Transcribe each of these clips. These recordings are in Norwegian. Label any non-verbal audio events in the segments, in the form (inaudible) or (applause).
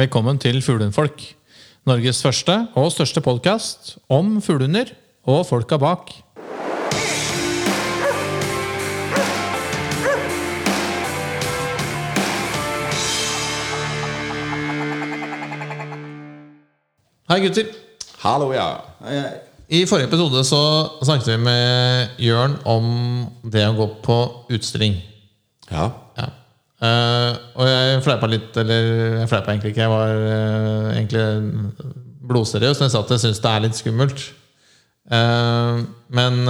Velkommen til Fuglehundfolk. Norges første og største podkast om fuglehunder og folka bak. Hei, gutter. Hallo, ja. I forrige episode så snakket vi med Jørn om det å gå på utstilling. Ja. Ja. Eh, og jeg fleipa litt, eller jeg fleipa egentlig ikke. Jeg var uh, egentlig blodseriøs når jeg sa at jeg syns det er litt skummelt. Uh, men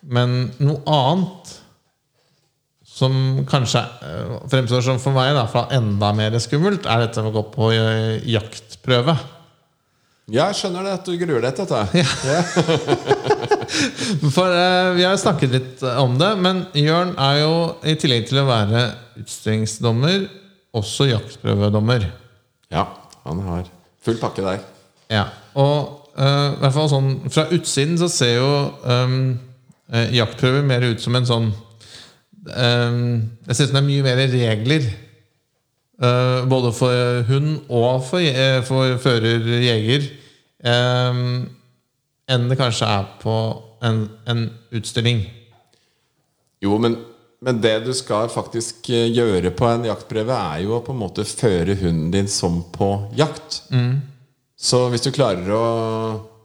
Men noe annet som kanskje fremstår som for meg da, enda mer skummelt, er dette med å gå på jaktprøve. Ja, jeg skjønner det at du gruer deg til dette. (laughs) For uh, Vi har snakket litt om det, men Jørn er jo i tillegg til å være utstillingsdommer også jaktprøvedommer. Ja, han har full pakke der. Ja, og uh, hvert fall sånn Fra utsiden så ser jo um, eh, jaktprøver mer ut som en sånn um, ut som det er mye mer regler. Uh, både for hund og for, for fører-jeger. Um, enn det kanskje er på en, en utstilling. Jo, men, men det du skal faktisk eh, gjøre på en jaktprøve, er jo å på en måte føre hunden din som på jakt. Så hvis du klarer å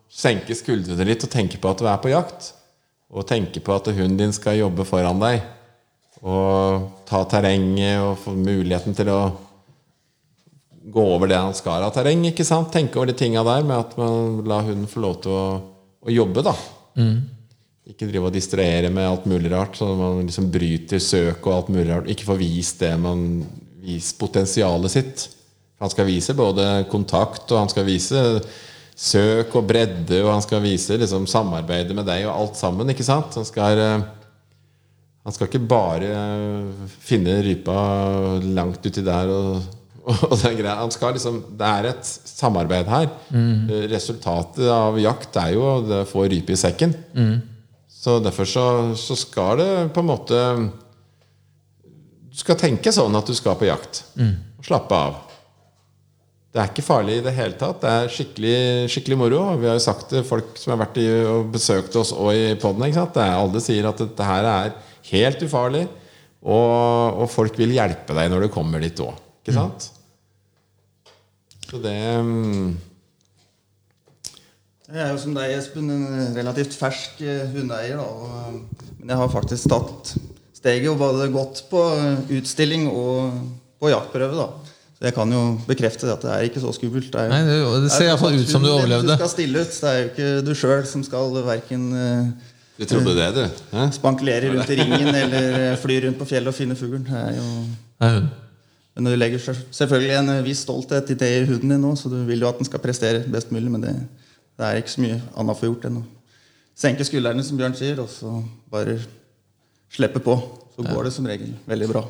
senke skuldrene litt og tenke på at du er på jakt, og tenke på at hunden din skal jobbe foran deg, og ta terrenget og få muligheten til å gå over det han skal av terreng, ikke sant? Tenke over de tinga der med at man lar hunden få lov til å, å jobbe, da. Ikke drive og distrahere med alt mulig rart, så man liksom bryter søk og alt mulig rart. Ikke får vist det man viser potensialet sitt. Han skal vise både kontakt, og han skal vise søk og bredde, og han skal vise liksom samarbeidet med deg og alt sammen, ikke sant? Han skal eh, han skal ikke bare eh, finne rypa langt uti der og, og den greia. Han skal liksom, det er et samarbeid her. Mm. Resultatet av jakt er jo å få rype i sekken. Så derfor så, så skal det på en måte Du skal tenke sånn at du skal på jakt. Og slappe av. Det er ikke farlig i det hele tatt. Det er skikkelig, skikkelig moro. Vi har jo sagt det folk som har vært i, og besøkt oss og i poden. Alle sier at dette her er helt ufarlig. Og, og folk vil hjelpe deg når du kommer dit òg. Ikke sant? Så det um... Jeg er jo som deg, Espen, en relativt fersk eh, hundeeier. Da, og, men jeg har faktisk tatt steget og både gått på eh, utstilling og på jaktprøve. da. Så jeg kan jo bekrefte det at det er ikke så skummelt. Det, er, Nei, det, det ser er iallfall ut som du overlevde. Du skal stille ut. Det er jo ikke du sjøl som skal verken Du trodde det, du? Hæ? spankulere rundt i ringen eller eh, fly rundt på fjellet og finne fuglen. Det er jo... Det er hun. Men du legger selvfølgelig en viss stolthet i det i huden din nå, så du vil jo at den skal prestere best mulig, men det, det er ikke så mye annet å få gjort enn å senke skuldrene, som Bjørn sier, og så bare slippe på. Så går det som regel veldig bra.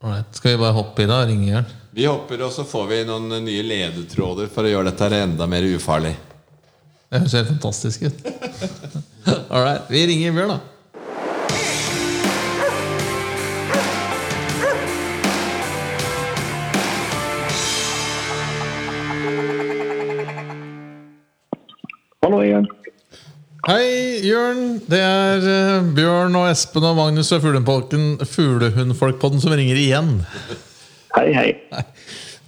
Alright. Skal vi bare hoppe i da, og ringe Jørn? Vi hopper, og så får vi noen nye ledetråder for å gjøre dette enda mer ufarlig. Det høres helt fantastisk ut. (laughs) All right. vi ringer Bjørn, da. Hei, Jørn. Det er uh, Bjørn og Espen og Magnus og Fuglehundfolkpodden som ringer igjen. Hei, hei.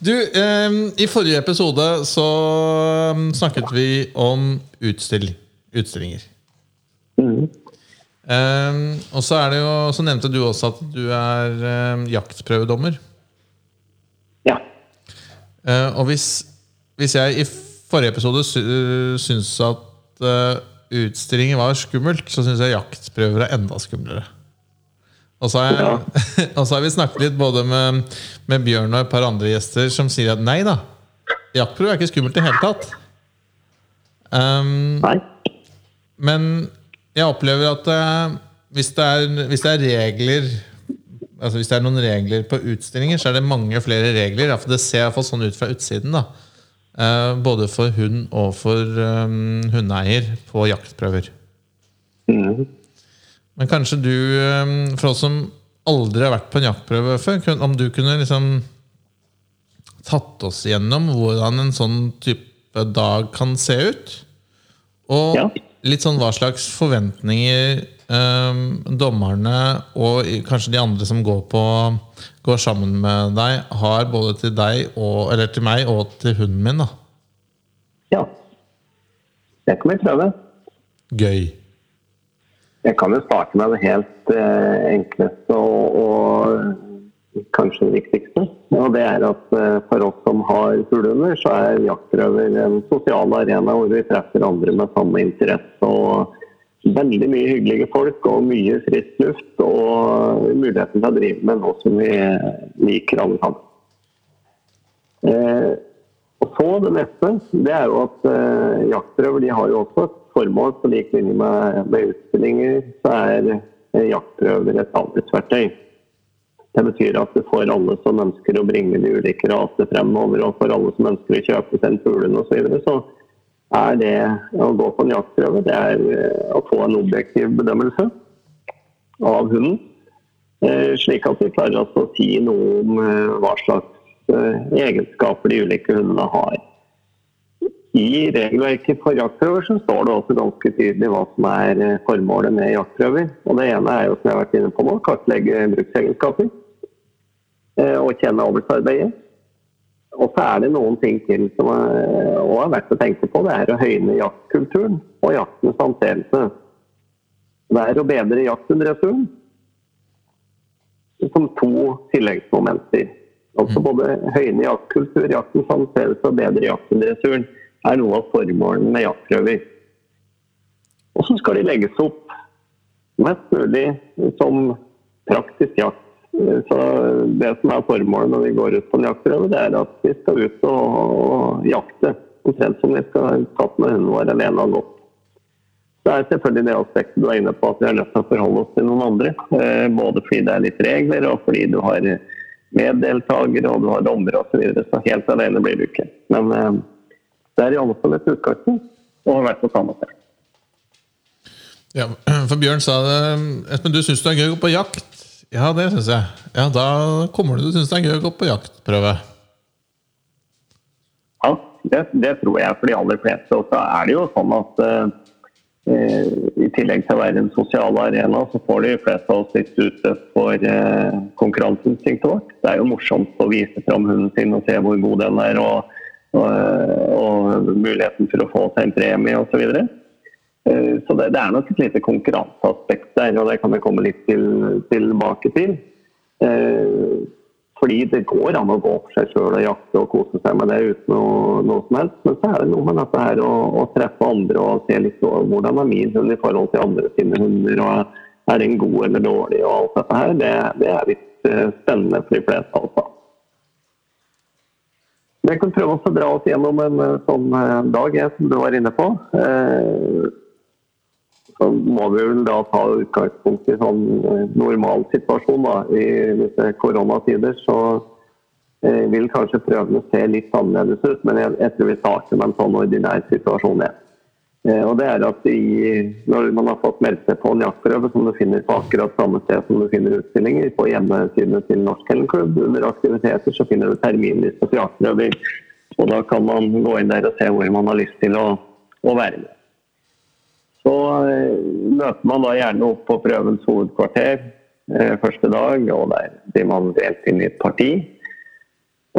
Du, um, I forrige episode så um, snakket vi om utstill, utstillinger. Eh, og så, er det jo, så nevnte du også at du er eh, jaktprøvedommer. Ja. Uh, og hvis, hvis jeg i forrige episode sy uh, syns at eh, utstillinger var skummelt, så syns jeg jaktprøver er enda skumlere. Og så har, jeg, (laughs) og så har vi snakket litt både med, med Bjørn og et par andre gjester som sier at nei da, jaktprøve er ikke skummelt i det hele tatt. Um, men jeg opplever at uh, hvis, det er, hvis det er regler Altså Hvis det er noen regler på utstillinger, så er det mange flere regler. For Det ser i hvert fall sånn ut fra utsiden. da Både for hund og for um, hundeeier på jaktprøver. Mm. Men kanskje du, um, for oss som aldri har vært på en jaktprøve før, om du kunne liksom tatt oss gjennom hvordan en sånn type dag kan se ut. Og Ja. litt sånn hva slags forventninger eh, dommerne og kanskje de andre som går, på, går sammen med deg, har både til deg og, eller til meg og til hunden min. da. ja. Det kan vi prøve. Gøy. Jeg kan jo starte med det helt eh, enkleste og, og kanskje det viktigste. Og det er at eh, for oss som har fuglehunder, så er jaktrøver en sosial arena hvor vi treffer andre med samme interesse. og Veldig mye hyggelige folk og mye frisk luft og muligheten til å drive med noe som vi liker alle sammen. Eh, og så det neste, det er jo at eh, jaktrøver de har jo også et formål på lik linje med, med utstillinger. Så er eh, jaktrøver et arbeidsverktøy. Det betyr at for alle som ønsker å bringe de ulike rasene fremover, og for alle som ønsker å kjøpe seg en fuglehund osv., så, videre, så er det å gå på en jaktprøve det er eh, å få en objektiv bedømmelse av hunden. Eh, Slik at vi klarer å si noe om eh, hva slags egenskaper de ulike hundene har. I regelverket for jaktprøver så står det også ganske tydelig hva som er formålet med jaktprøver. Og Det ene er jo, som jeg har vært inne på nå, kartlegge bruksegenskaper og kjenne avlsarbeidet. Og så er det noen ting til som er, også er verdt å tenke på. Det er å høyne jaktkulturen og jaktens anseelse. Det er å bedre jaktinteressen som to tilleggsmomenter. Altså både høyne jaktkultur, jaktens anseelse og bedre jaktinteressen er noe av formålene med jaktprøver. Og så skal de legges opp mest mulig som praktisk jakt. Så Det som er formålet når vi går ut på en jaktprøve, det er at vi skal ut og, og jakte. Omtrent som vi skal tatt med hunden vår alene og gått. Det er selvfølgelig det aspektet du er inne på, at vi er nødt til å forholde oss til noen andre. Eh, Både fordi det er litt regler, og fordi du har meddeltakere og du har dommere osv. Så, videre. så helt alene blir du ikke. Men eh, det er i alle fall et utgangspunkt, og har vært på samme sted. Ja, (clears throat) for Bjørn sa det Espen, du syns det er gøy å gå på jakt? Ja, det syns jeg. Ja, Da kommer du til å synes det er gøy å gå på jaktprøve. Ja, det, det tror jeg for de aller fleste. Og så er det jo sånn at eh, i tillegg til å være en sosial arena, så får de fleste av oss litt utløp for eh, konkurranseinstinktet vårt. Det er jo morsomt å vise fram hunden sin og se hvor god den er, og, og, og muligheten for å få seg en premie osv. Så, videre. Eh, så det, det er nok et lite konkurranseaspekt der, og det kan vi komme litt til, tilbake til. Eh, fordi det går an å gå for seg sjøl og jakte og kose seg med det uten noe, noe som helst. Men så er det noe med dette her å, å treffe andre og se litt over hvordan er min hund i forhold til andre sine hunder. og Er den god eller dårlig og alt dette her. Det, det er litt eh, spennende for de fleste altså. Jeg kan prøve å dra oss gjennom en eh, sånn eh, dag jeg, som du var inne på. Eh, så må vi vel da ta utgangspunkt i sånn eh, normal situasjon. da. I disse koronatider så eh, vil kanskje prøvene se litt annerledes ut, men jeg, jeg tror vi starter med en sånn ordinær situasjon igjen. Eh, og det er at i, Når man har fått meldt seg på en jaktprøve som du finner på akkurat samme sted som du finner utstillinger, på hjemmesidene til Norsk Kennelklubb, under aktiviteter så finner du terminliste for jaktprøver. Og Da kan man gå inn der og se hvor man har lyst til å, å være med. Så eh, møter man da gjerne opp på prøvens hovedkvarter eh, første dag, og der blir man delt inn i et parti.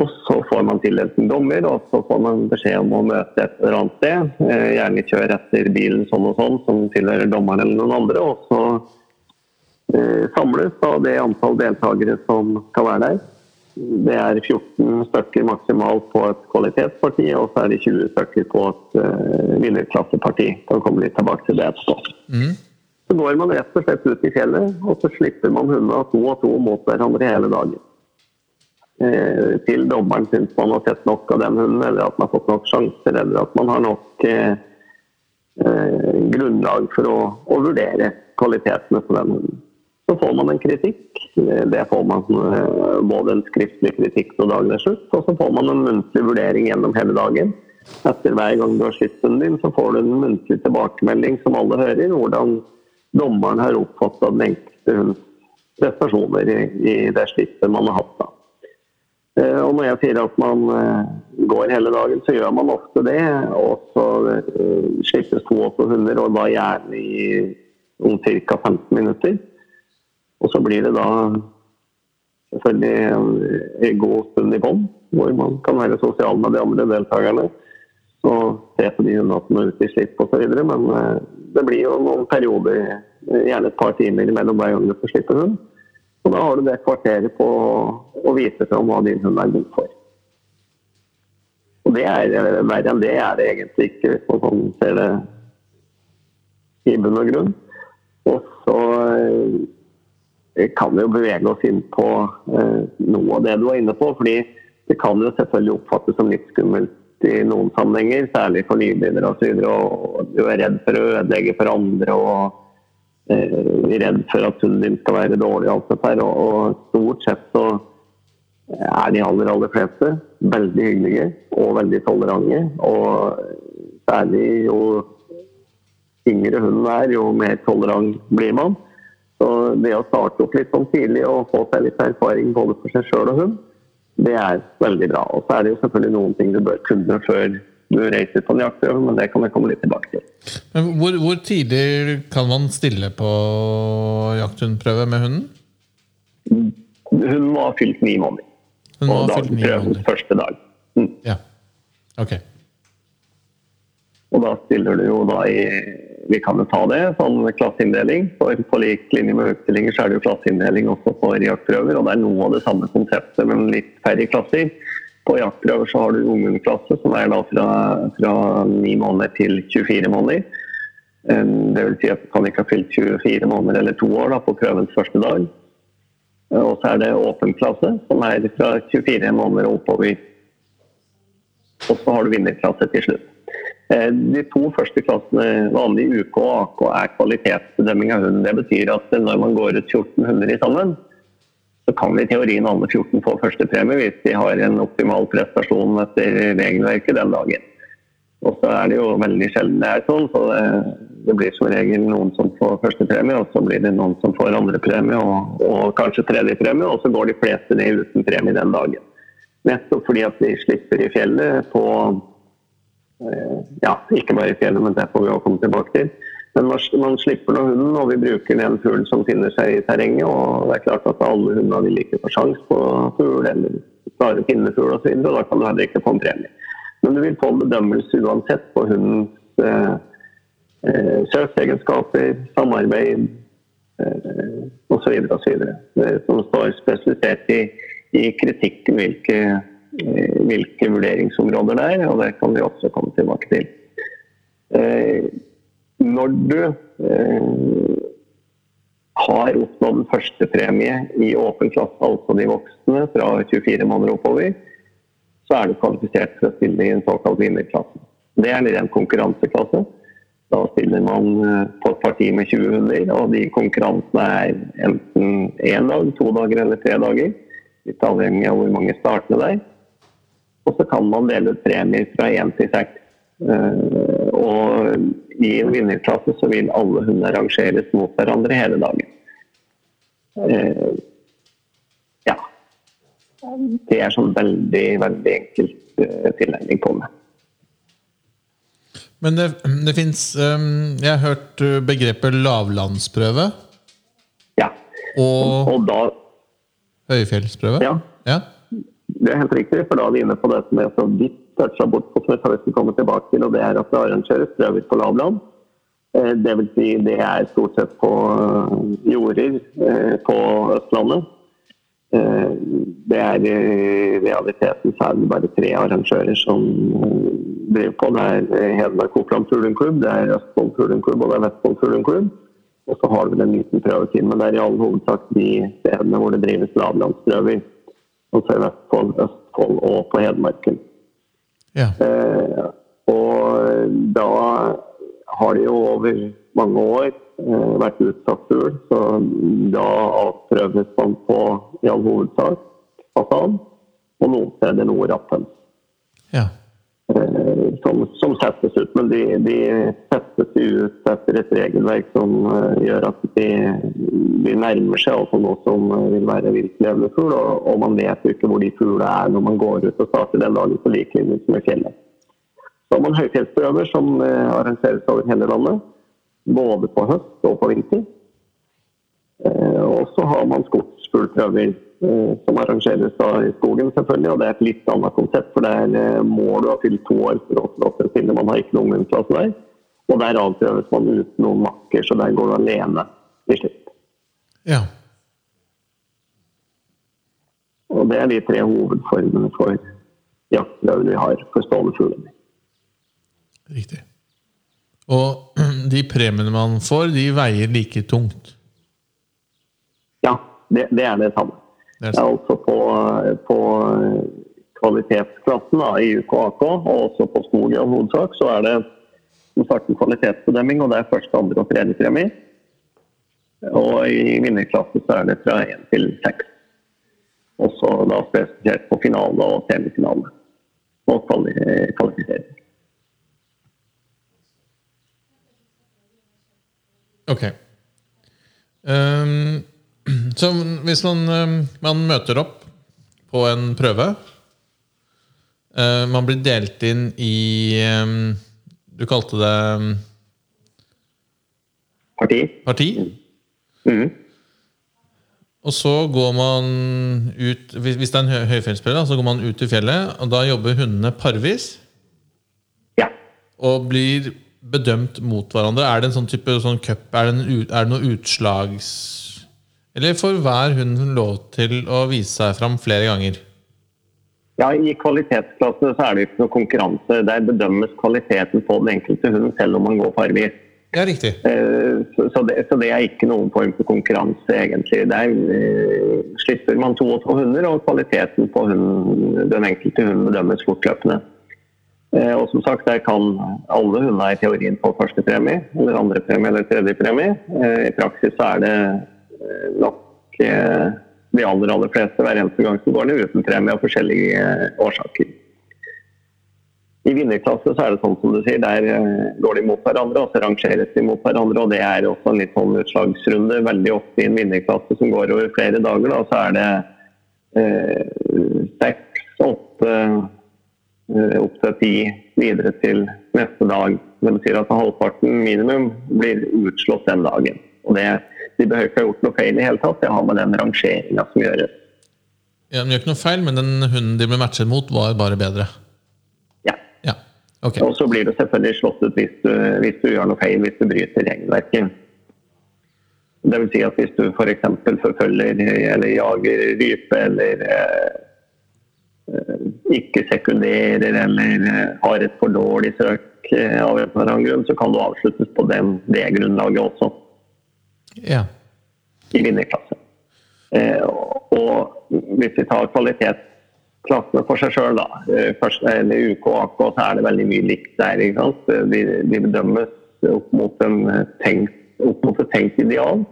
Og så får man tildelt en dommer, og så får man beskjed om å møte et eller annet sted. Eh, gjerne kjøre etter bilen sånn og sånn, som tilhører dommeren eller noen andre. Og så eh, samles da det antall deltakere som skal være der. Det er 14 stykker maksimalt på et kvalitetsparti, og så er det 20 stykker på et uh, vinnerklasseparti. Kan komme litt tilbake til det etterpå. Så går man rett og slett ut i fjellet, og så slipper man hundene to og to mot hverandre hele dagen. Eh, til dommeren syns man har sett nok av den hunden, eller at man har fått nok sjanser, eller at man har nok eh, eh, grunnlag for å, å vurdere kvalitetene på den hunden. Så får man en kritikk. Det får man eh, både en skriftlig kritikk når dagen er slutt, og så får man en muntlig vurdering gjennom hele dagen. Etter hver gang du har skissen din, så får du en muntlig tilbakemelding som alle hører, hvordan dommeren har oppfatta den enkelte hunds prestasjoner i, i det slittet man har hatt. da. Eh, Og når jeg sier at man eh, går hele dagen, så gjør man ofte det. Og så eh, slippes to på hunder, og da gjerne i om ca. 15 minutter. Og så blir det da selvfølgelig en- god stund i bånn, hvor man kan være sosial med de andre deltakerne. Og se på de hundene som er ute i slipp osv. Men eh, det blir jo noen perioder, eh, gjerne et par timer mellom hver gang du får slippe hund. Og da har du det kvarteret på å vise fram hva din hund er god for. Og det er eh, verre enn det er det egentlig ikke, hvis man sånn ser det i bunn og grunn. Og så eh, kan jo bevege oss inn på eh, noe av det du var inne på. fordi det kan jo selvfølgelig oppfattes som litt skummelt i noen sammenhenger, særlig for nybegynnere osv. Du er redd for å ødelegge for andre og eh, redd for at hunden din skal være dårlig. alt dette her, og stort sett så er de aller, aller fleste veldig hyggelige og veldig tolerante. Og særlig jo yngre hunden er, jo mer tolerant blir man. Så det å starte opp litt sånn tidlig og få seg litt erfaring både for seg sjøl og hund, det er veldig bra. Og så er det jo selvfølgelig noen ting du bør kunne før du reiser på en jaktprøve, men det kan jeg komme litt tilbake til. Men hvor, hvor tidlig kan man stille på jakthundprøve med hunden? Hun må ha fylt ni måneder Hun må ha fylt ni måneder. første dag. Mm. Ja. Ok. Og da stiller du jo da i Vi kan jo ta det, sånn klasseinndeling. På lik linje med utstillinger så er det jo klasseinndeling også på jaktprøver. Og det er noe av det samme konseptet, men litt færre klasser. På jaktprøver så har du ungdomsklasse, som er da fra, 9 måneder til 24 måneder. Eh, Det vil si at du kan ikke ha fylt 24 måneder eller to år da, på prøvens første dag. Og så er det åpen klasse, som er fra 24 måneder og oppover. Og så har du vinnerklasse til slutt. Eh, De to første klassene, vanlig UK og AK, er kvalitetsbedømming av hunden. Det betyr at når man går ut 14 hunder i sammen, så kan i teorien alle 14 få førstepremie hvis de har en optimal prestasjon etter regelverket den dagen. Og så er det jo veldig sjelden det er sånn, så det, det blir som regel noen som får førstepremie, og så blir det noen som får andrepremie og, og kanskje tredjepremie, og så går de fleste ned uten premie den dagen. Nettopp fordi at de slipper i fjellet på Ja, ikke bare i fjellet, men det får vi også komme tilbake til. Men man, slipper nå hunden, og vi bruker den fuglen som finner seg i terrenget. Og det er klart at alle hundene vil ikke få sjans på fugl eller klare pinnefugl osv., da kan du heller ikke få en premie. Men du vil få en bedømmelse uansett på hundens eh, eh, søkeegenskaper, samarbeid eh, osv. osv. Som står spesialisert i, i kritikken hvilke, hvilke vurderingsområder det er, og det kan vi også komme tilbake til. Eh, når du eh, har oppnådd første førstepremie i åpen klasse, altså de voksne fra 24 måneder oppover, så er du kvalifisert for å stille i en såkalt vinnerklasse. Det er en ren konkurranseklasse. Da stiller man eh, på et parti med 20 hunder, og de konkurransene er enten én dag, to dager eller tre dager. Litt avhengig av hvor mange startende det er. Og så kan man dele ut premier fra én til seks. Eh, Og i en vinnerklasse så vil alle hunder rangeres mot hverandre hele dagen. Eh, Ja. Det er sånn veldig, veldig enkelt eh, tilnærming på det. Men det, det fins Jeg har hørt begrepet lavlandsprøve Ja. og Og da høyfjellsprøve. Ja. Ja. Det er helt riktig, for da er vi inne på det som jeg så vidt toucha bort på, som jeg skal komme tilbake til, og det er at det arrangeres prøver på lavland. Eh, Det vil si, det er stort sett på eh, jorder eh, på Østlandet. Det er i realiteten det bare tre arrangører som driver på. Det er Hedmark Oppland Fuglehundklubb, det er Østfold Fuglehundklubb og det er Vestfold Fuglehundklubb. Og så har vel en liten prøvetid, men det er i all hovedsak de stedene hvor det drives lavlandsprøver. Altså i Vestfold, Østfold og på Hedmarken. ja. Eh, og da har det jo over mange år eh, vært utsatt fugl, så da avprøves man på i all hovedsak fasan og noen steder noe rapphøns. ja. Eh, som, som, settes ut. Men de, de, settes ut etter et regelverk som uh, gjør at de, de nærmer seg altså noe som vil være viltlevende fugl. Og, og, man vet jo ikke hvor de fuglene er når man går ut og starter den dagen på lik linje som i fjellet. Så har man høyfjellsprøver som uh, arrangeres over hele landet. Både på høst og på vinter. Og så har man skogsfuglprøver Eh, som arrangeres da i skogen, selvfølgelig. Og det er et litt annet konsept, for der eh, må du ha fylt to år for å få til Man har ikke noen ungdomsklasse der. Og der avprøves man uten noen makker, så der går du alene til slutt. Ja. Og det er de tre hovedformene for jaktprøver vi har for stående fugler. Riktig. Og (clears throat) de premiene man får, de veier like tungt? Ja, det, det er det samme. Altså på, på kvalitetsklassen da, i UK og også på skog i hovedsak, så er det som sagt en kvalitetsbedømming, og det er første, andre og tredje premie. Og i vinnerklasse så er det fra én til seks. Også da spesifisert på finale og semifinale. Og kvalifisering. Ok. Um, (clears throat) Så hvis man, eh, man møter opp på en prøve eh, Man blir delt inn i eh, Du kalte det Parti. Parti. Mm. Og så går man ut Hvis det er en høyfjellsprøve, så går man ut i fjellet, og da jobber hundene parvis. Ja. Og blir bedømt mot hverandre. Er det en sånn type sånn cup? Er det, en, er det noe utslags eller får hver hund lov til å vise seg fram flere ganger? Ja, I kvalitetsklasse så er det ikke noe konkurranse. Der bedømmes kvaliteten på den enkelte hunden selv om man går på. Ja, riktig. Eh, så det, så det, er ikke noen form for konkurranse, egentlig. Der uh, slipper man to og to hunder, og kvaliteten på hunden, den enkelte hunden bedømmes fortløpende. Uh, og som sagt, der kan alle hunder i teorien få første premie, eller andre premie eller tredje premie. I praksis så er det nok eh, de aller, aller fleste hver eneste gang som går ned uten premie av forskjellige eh, årsaker. I vinnerklasse så er det sånn som du sier, der eh, går de mot hverandre, og så rangeres de mot hverandre. og Det er også en litt sånn utslagsrunde. Veldig ofte i en vinnerklasse som går over flere dager, da, så er det seks, eh, åtte, opp til ti videre til neste dag. Det betyr at halvparten minimum blir utslått den dagen. Og det de behøver ikke ha gjort noe feil i hele tatt. Det har med den rangeringa som gjøres. Ja, De gjør ikke noe feil, men den hunden de ble matchet mot, var bare bedre? Ja. ja. Okay. Og så blir du selvfølgelig slått ut hvis du, hvis du, gjør noe feil, hvis du bryter regelverket. Det vil si at hvis du f.eks. For forfølger eller jager rype eller eh, eh, ikke sekunderer eller eh, har et for dårlig søk eh, av en eller annen grunn, så kan du avsluttes på den, det grunnlaget også ja. i vinnerklasse. Eh, og hvis vi tar kvalitetsklassene for seg sjøl, da. Eh, først, eller UK og AK, så er det veldig mye likt der. ikke sant? De, de bedømmes opp mot, tenkt, opp mot, et tenkt ideal.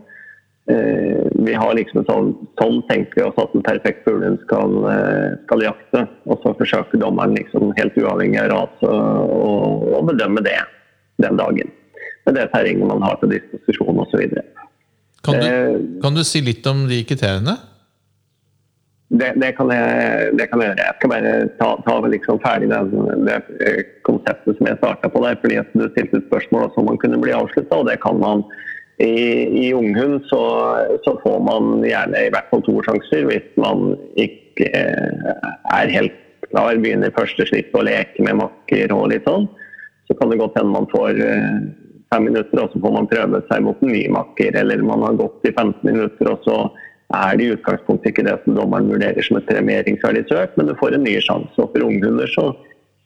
Eh, vi har liksom sånn, sånn tenker vi oss at en perfekt fuglen skal, eh, skal, jakte. Og så forsøker dommeren liksom helt uavhengig av rase å bedømme det den dagen. Med det terrenget man har til disposisjon osv. Kan du, eh, kan du si litt om de kriteriene? Det, det, kan jeg, det, kan jeg, gjøre. Jeg skal bare ta, ta liksom ferdig det, det, eh, konseptet som jeg starta på der. fordi at Du stilte et spørsmål om man kunne bli avslutta, og det kan man. I, i unghund så, så, får man gjerne i hvert fall to sjanser hvis man ikke eh, er helt klar, begynner første slipp å leke med makker og litt sånn. Så kan det godt hende man får fem minutter, og så får man prøve seg mot en ny makker. Eller man har gått i 15 minutter, og så er det i utgangspunktet ikke det som dommeren vurderer som et premieringsverdig søk, men du får en ny sjanse. Og for unghunder så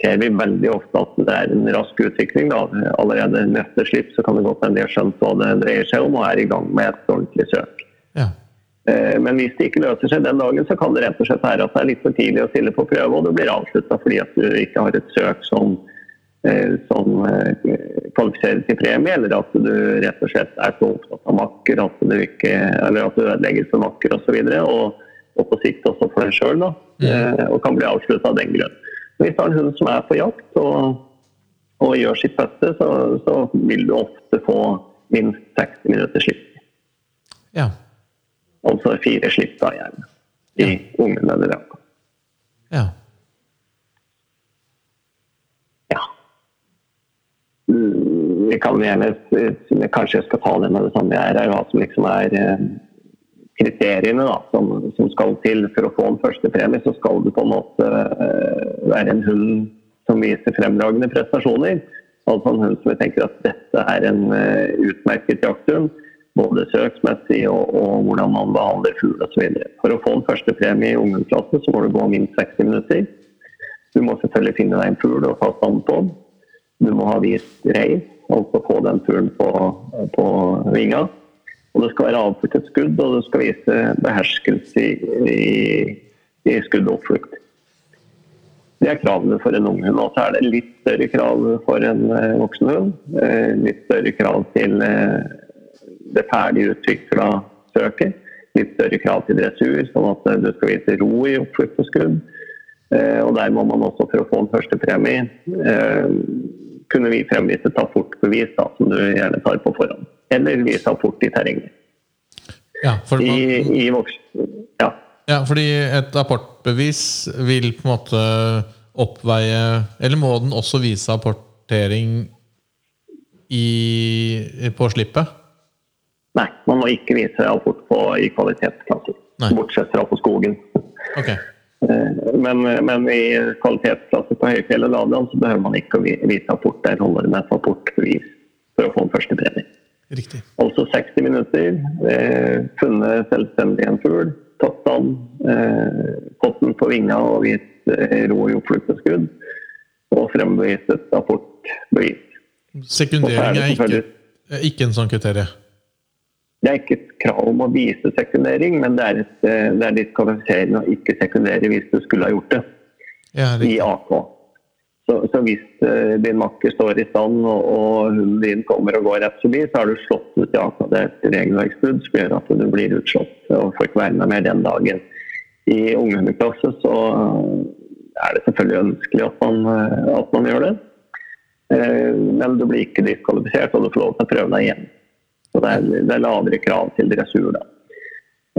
ser vi veldig ofte at det er en rask utvikling. Da. Allerede neste slipp så kan det godt hende de har skjønt hva det dreier seg om, og er i gang med et ordentlig søk. Ja. Eh, men hvis det ikke løser seg den dagen, så kan det rett og slett være at det er litt for tidlig å stille på prøve, og det blir avslutta fordi at du ikke har et søk som som eh, kvalifiserer til premie, eller at du rett og slett er så opptatt av makker at du, ikke, eller at du ødelegger for makker osv. Og, så og, og på sikt også for deg sjøl, mm. og kan bli avslutta av den grunn. Hvis du har en hund som er på jakt og og gjør sitt beste, så, så vil du ofte få minst 60 minutter slipp. Ja. Altså fire slipp da gjerne i ungen eller raka. Ja. Ja. Mm, Vi gjerne Kanskje jeg skal ta det med det samme jeg er, hva som liksom er eh, kriteriene da, som, som skal til for å få en førstepremie. Så skal det på en måte eh, være en hund som viser fremragende prestasjoner. Altså en hund som vi tenker at dette er en eh, utmerket jakthund. Både søksmessig og, og hvordan man behandler fugl osv. For å få en førstepremie i ungdomsklasse så må du gå minst 60 minutter. Du må selvfølgelig finne deg en fugl og ta stand på. Du må ha vist reis, altså få den turen på, på vinga. Og det skal være avfluktet skudd, og det skal vise beherskelse i, i, i skudd og oppflukt. Det er kravene for en ung hund. Og så er det litt større krav for en eh, voksen hund. Eh, litt større krav til eh, det ferdig utvikla søket. Litt større krav til dressur, sånn at du skal vise ro i oppflukt og skudd. Og der må man også, for å få en førstepremie, kunne vi fremvise ta fort-bevis, som du gjerne tar på forhånd. Eller vise fort i terrenget. Ja, for I, man, i voksen... Ja. ja, fordi et apportbevis vil på en måte oppveie Eller må den også vise apportering i, på slippet? Nei, man må ikke vise apport på, i kvalitetsklasser. Bortsett fra på skogen. Ok. Eh, Men, men i kvalitetsklasse på Høyfjellet og Lavland så behøver man ikke å vise rapport. Der holder det med et apportbevis for å få en første premie. Riktig. Altså 60 minutter, eh, funnet selvstendig en fugl, tatt stand, eh, fått den på vinga og vist eh, ro i oppflukteskudd, og frembevist et rapportbevis. Sekundering er er ikke, er ikke en sånn kriterium. Det er ikke et krav om å vise sekundering, men det er, et, eh, det er diskvalifiserende å ikke sekundere hvis du skulle ha gjort det Ja, i. AK. Så, så hvis uh, din makker står i stand og, og hunden din kommer og går rett forbi, så har du slått ut i AK. Det er et regelverksbrudd som gjør at du blir utslått og får ikke være med mer den dagen. I unghundeklasse så er det selvfølgelig ønskelig at man, eh, at man gjør det. Men du blir ikke diskvalifisert, og du får lov til å prøve deg igjen. Så det er, det er lavere krav til dressur da.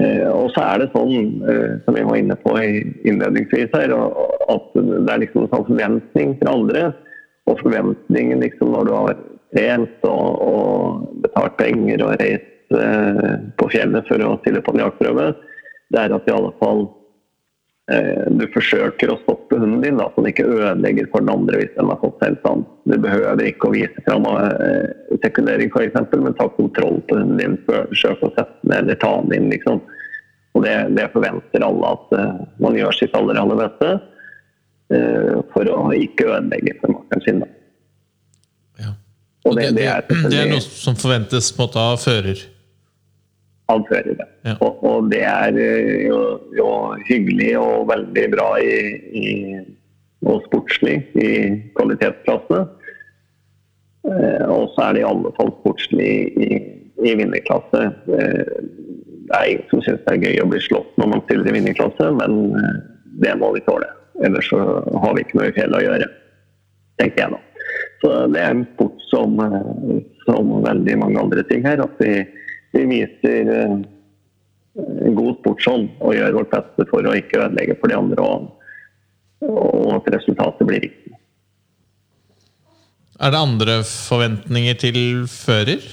Eh, og så er det sånn, eh, som vi var inne på innledningsvis her, at det er liksom en sånn forventning fra andre. Og forventningen liksom når du har trent og, og betalt penger og reist eh, på fjellet for å stille på en jaktprøve, det er at i alle fall du forsøker å stoppe hunden din, da, så den ikke ødelegger for den andre hvis den har fått selvstand. Du behøver ikke å vise fram eh, sekundering f.eks., men ta kontroll på hunden din. Forsøk å sette den eller ta den inn. liksom. Og det, det forventer alle at eh, man gjør sitt aller, aller beste eh, for å ikke ødelegge for makkeren sin. Da. Ja. Og det, det er det er noe som forventes på en måte av fører. Av førere. Ja. Og, og det er eh, jo, jo hyggelig og veldig bra i, i, og sportslig i kvalitetsklassene. Eh, og så er det i alle fall sportslig i, i vinnerklasse. Eh, det er ingen som syns det er gøy å bli slått når man stiller i vinnerklasse, men eh, det må vi tåle. Ellers så har vi ikke noe i fjellet å gjøre, tenker jeg nå. Så det er en sport som, eh, som veldig mange andre ting her, at vi, vi viser en god sportsånd og gjør vårt beste for å ikke ødelegge for de andre, og, og at resultatet blir riktig. Er det andre forventninger til fører?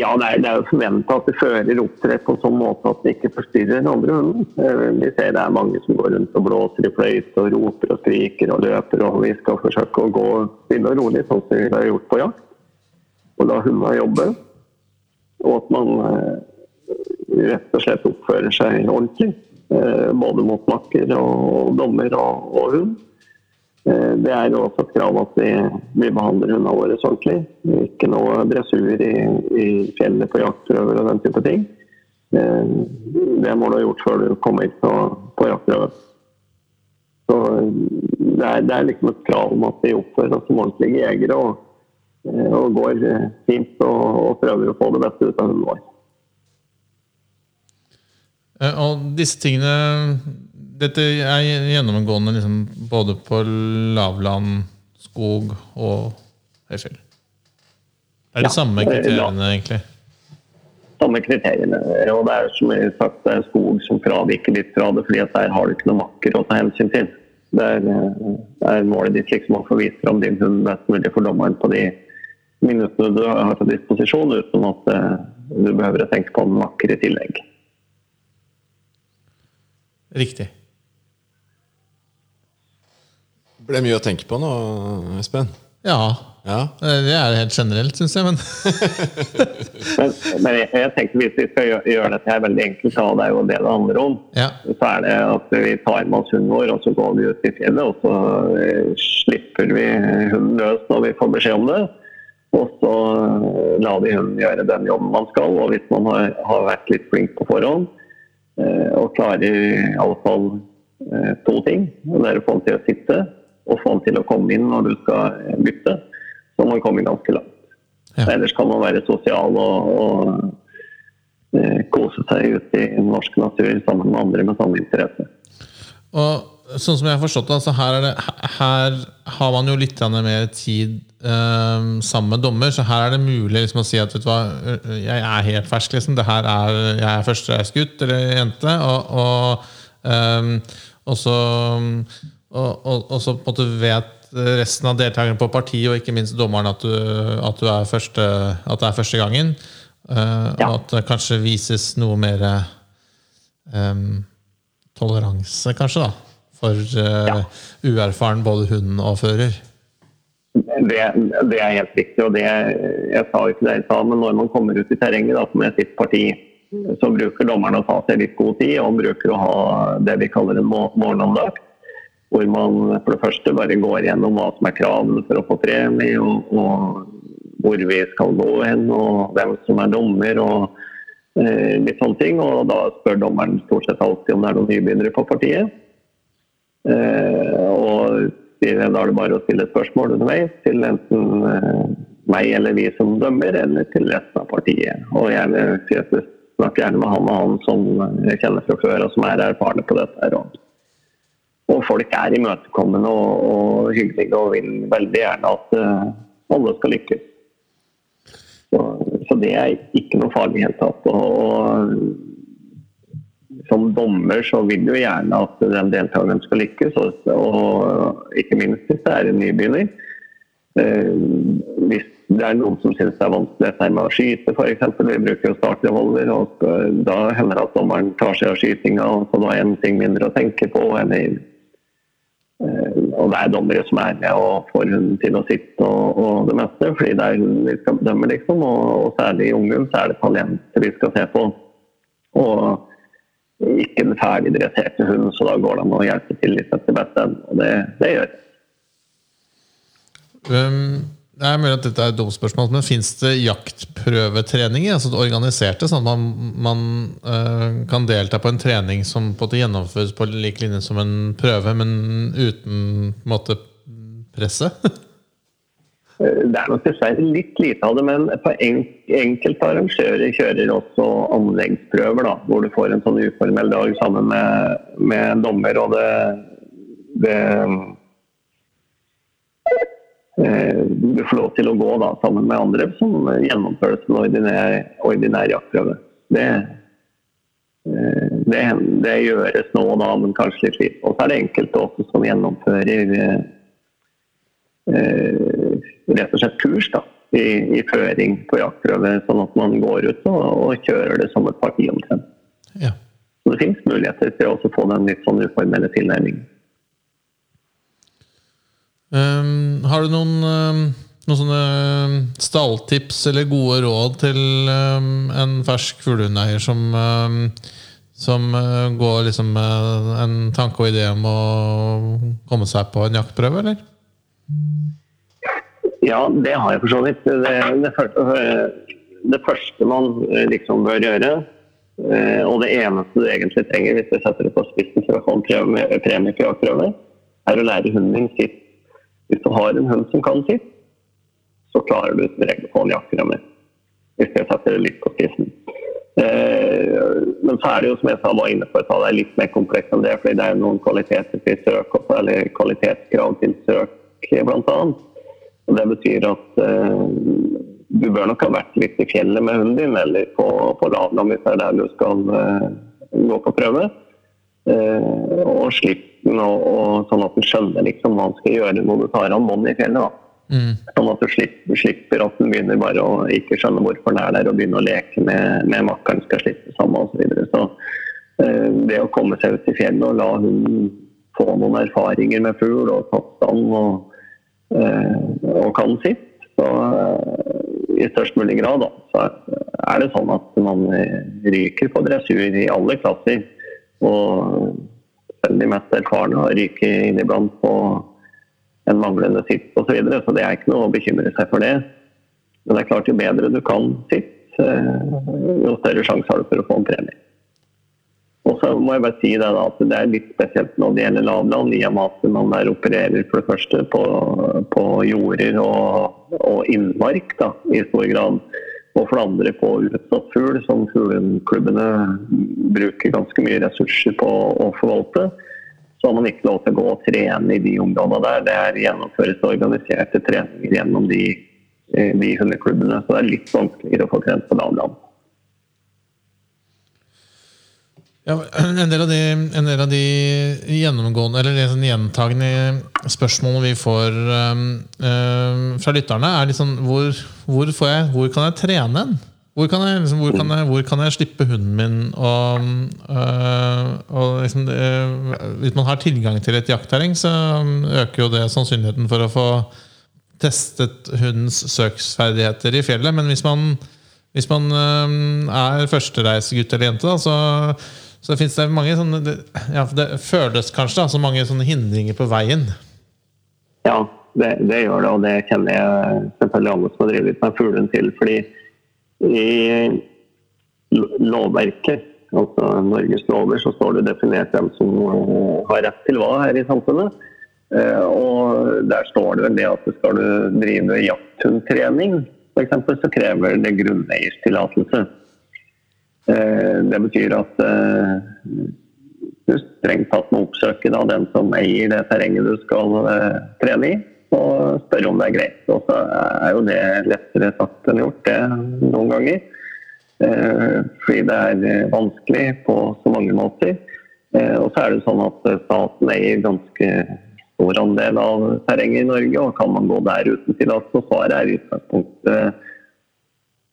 Ja, det er, det er jo forventa at fører opptrer på sånn måte at de ikke forstyrrer den andre hunden. Eh, Vi ser det er mange som går rundt og blåser i fløyte og roper og skriker og løper, og vi skal forsøke å gå stille og rolig, sånn som vi har gjort på jakt. Og la hundene jobbe. Og at man eh, rett og slett oppfører seg ordentlig. eh, Både mot makker og dommer og, og hund. Eh, Det er også et krav at vi, vi behandler hundene våre ordentlig. Ikke noe dressur i, i fjellet på jaktprøver og den type ting. Det må du ha gjort før du kommer på, på jaktprøve. Så det er, det er liksom et krav om at vi oppfører oss som ordentlige jegere og, og går eh, fint og, og prøver å få det beste ut av hunden vår. Eh, Og disse tingene dette er gjennomgående liksom, både på lavland, skog og høyfjell. Det er de Ja, samme kriteriene, kriteriene, egentlig. Samme kriteriene. Og det er som jeg sagt, det er skog som fraviker litt fra det, fordi at der har du ikke noe makker å ta hensyn til. Det er, eh, det er målet ditt liksom å få vist fram din hund best mulig for dommeren på de minuttene du har til disposisjon, uten at eh, du behøver å tenke på en makker i tillegg. Riktig. Det ble mye å tenke på nå, Espen. Ja. Ja. eh, Det er helt generelt, syns jeg. Men (laughs) Men, men jeg, jeg tenker hvis vi skal gjøre, gjøre dette her veldig enkelt, så det er jo det det handler om. ja. Så er det at vi tar med oss hunden vår, og så går vi ut i fjellet, og så eh, slipper vi hunden løs når vi får beskjed om det. Og så la lar vi hunden gjøre den jobben man skal. Og hvis man har, har vært litt flink på forhånd, eh, og klarer i alle fall eh, to ting, og det er å få den til å sitte, og få den til å komme inn når du skal eh, bytte, så må man komme ganske langt. Ja. Ellers kan man være sosial og, og eh, kose seg ute i den norske natur sammen med andre med samme interesse. Og sånn som jeg har forstått det, altså her, er det, her har man jo litt mer tid eh, sammen med dommer, så her er det mulig liksom, å si at vet du hva, jeg er helt fersk. Liksom. Det her er, jeg er førstereist gutt eller jente. Og, og, ehm, og så, og, og, og så på en måte vet resten av deltakerne på partiet, og ikke minst dommeren, at, du, at, du er første, at det er første gangen. eh, Ja. Og at det kanskje vises noe mer ehm, toleranse, kanskje, da. For uh, Ja. uerfaren både hund og fører. Det, det er helt riktig, og det jeg sa jo ikke det jeg sa, men når man kommer ut i terrenget da, med sitt parti, så bruker dommeren å ta seg litt god tid, og bruker å ha det vi kaller en morgenandakt. Hvor man for det første bare går gjennom hva som er kravene for å få premie, og, og hvor vi skal gå hen, og hvem som er dommer, og eh, litt sånne ting. Og da spør dommeren stort sett alltid om det er noen nybegynnere på partiet. Eh, og da er det bare å stille spørsmål underveis til enten eh, meg eller vi som dømmer, eller til resten av partiet. Og gjerne jeg snakker gjerne med han og han som jeg kjenner fra før, og som er erfarne på dette. her. Og folk er imøtekommende og, og hyggelige og vil veldig gjerne at eh, alle skal lykkes. Så, så det er ikke noe farlig i det hele tatt. Og, og som dommer så vil du gjerne at den deltakeren skal lykkes, og, og ikke minst hvis det er en nybegynner. Eh, hvis det er noen som syns det er vanskelig med å skyte, f.eks. Vi bruker jo startrevolver, og da hender det at dommeren tar seg av skytinga, så da er en ting mindre å tenke på. Eller, eh, og det er dommere som er med og får hunden til å sitte og, og det meste, fordi det er hunden vi skal bedømme, liksom. Og, og særlig i ungdom så er det talentet vi skal se på. Og ikke en ferdig dressert hund, så da går det an å hjelpe til litt etter beste. Og det, det gjør jeg. Um, det er mulig at dette er et dumt spørsmål, men fins det jaktprøvetreninger? Altså organiserte, sånn at man, man uh, kan delta på en trening som på en gjennomføres på lik linje som en prøve, men uten på en måte presset? (laughs) Det er nok dessverre litt lite av det, men på en, enkelte arrangører kjører også anleggsprøver, da, hvor du får en sånn uformell dag sammen med, med dommer. og det, det eh, Du får lov til å gå da, sammen med andre som gjennomfører en ordinær, ordinær jaktprøve. Det, eh, det, det gjøres nå og da, men kanskje litt lite. Og så er det enkelte også som gjennomfører eh, eh, rett og slett kurs da, i, i føring på jaktprøve, sånn at man går ut og, og kjører det som et parti omtrent. Ja. Så det finnes muligheter til å også få den litt sånn uformelle tilnærmingen. Um, har du noen, um, noen sånne um, stalltips eller gode råd til um, en fersk fuglehundeier som, som uh, går liksom med en tanke og idé om å komme seg på en jaktprøve, eller? Ja, det har jeg for så vidt. Det, det, det første man eh, liksom bør gjøre, eh, og det eneste du egentlig trenger hvis du setter det på spissen for å få en premie, premie på jaktprøve, er å lære hunden din sitt. Hvis du har en hund som kan sitt, så klarer du som regel å få en jaktprøve. Hvis jeg setter det litt på spissen. Eh, men så er det jo som jeg sa, var inne på, det er litt mer komplekst enn det. fordi det er noen kvaliteter til søk eller kvalitetskrav til søk bl.a. Og det betyr at eh, du bør nok ha vært litt i fjellet med hunden din, eller på, på lavland hvis det er der du skal eh, gå på prøve. Eh, og slipp den, sånn at den skjønner liksom hva han skal gjøre når du tar av bånd i fjellet. Mm. Sånn at du slipper, slipper, at den begynner bare å ikke skjønne hvorfor den er der, og begynne å leke med, med makkeren skal slippe sammen osv. Så, videre. så eh, det å komme seg ut i fjellet og la hunden få noen erfaringer med fugl og toppstand og, eh, og kan sitt, så eh, i størst mulig grad da, så er det sånn at man ryker på dressur i alle klasser. Og selv de mest erfarne ryker inniblant på en manglende sitt osv. Så, videre, så det er ikke noe å bekymre seg for det. Men det er klart jo bedre du kan sitt, eh, jo større sjanse har du for å få en premie. Og så må jeg bare si det da, at det er litt spesielt når det gjelder lavland, i og med at man der opererer for det første på, på jorder og, og innmark da, i stor grad. Og for det andre på utsatt fugl, som fugleklubbene bruker ganske mye ressurser på å forvalte så har man ikke lov til å gå og trene i de områdene der. Det er gjennomføres organiserte treninger gjennom de, eh, de hundeklubbene. Så det er litt vanskeligere å få trent på lavland. Ja, en, del av de, en del av de gjennomgående eller sånn gjentagende spørsmålene vi får um, um, fra lytterne, er liksom hvor, hvor, jeg, hvor kan jeg trene en? Hvor kan, jeg, liksom, hvor, kan jeg, hvor kan jeg, slippe hunden min og, øh, og liksom, øh, Hvis man har tilgang til et jaktterreng, så øker jo det sannsynligheten for å få testet hundens søksferdigheter i fjellet. Men hvis man, hvis man er førstereisegutt eller -jente, da, så, så fins det mange sånne ja, det føles kanskje da, så mange sånne hindringer på veien. Ja, det, det gjør det, og det kjenner jeg selvfølgelig alle som har drevet med fuglen til. fordi i lovverket, altså Norges lover, så står det definert hvem som eh, har rett til hva her i samfunnet. Eh, og der står det vel det at skal du drive jakthundtrening, f.eks., så krever det grunneierstillatelse. Eh, det betyr at du strengt tatt må oppsøke da, den som eier det terrenget du skal trene i og spørre om det er greit. Og så er jo det lettere sagt enn gjort, det noen ganger. Eh, fordi det er vanskelig på så mange måter. Eh, og så er det sånn at staten eier ganske stor andel av terrenget i Norge, og kan man gå der uten tillatelse? Svaret er i utgangspunktet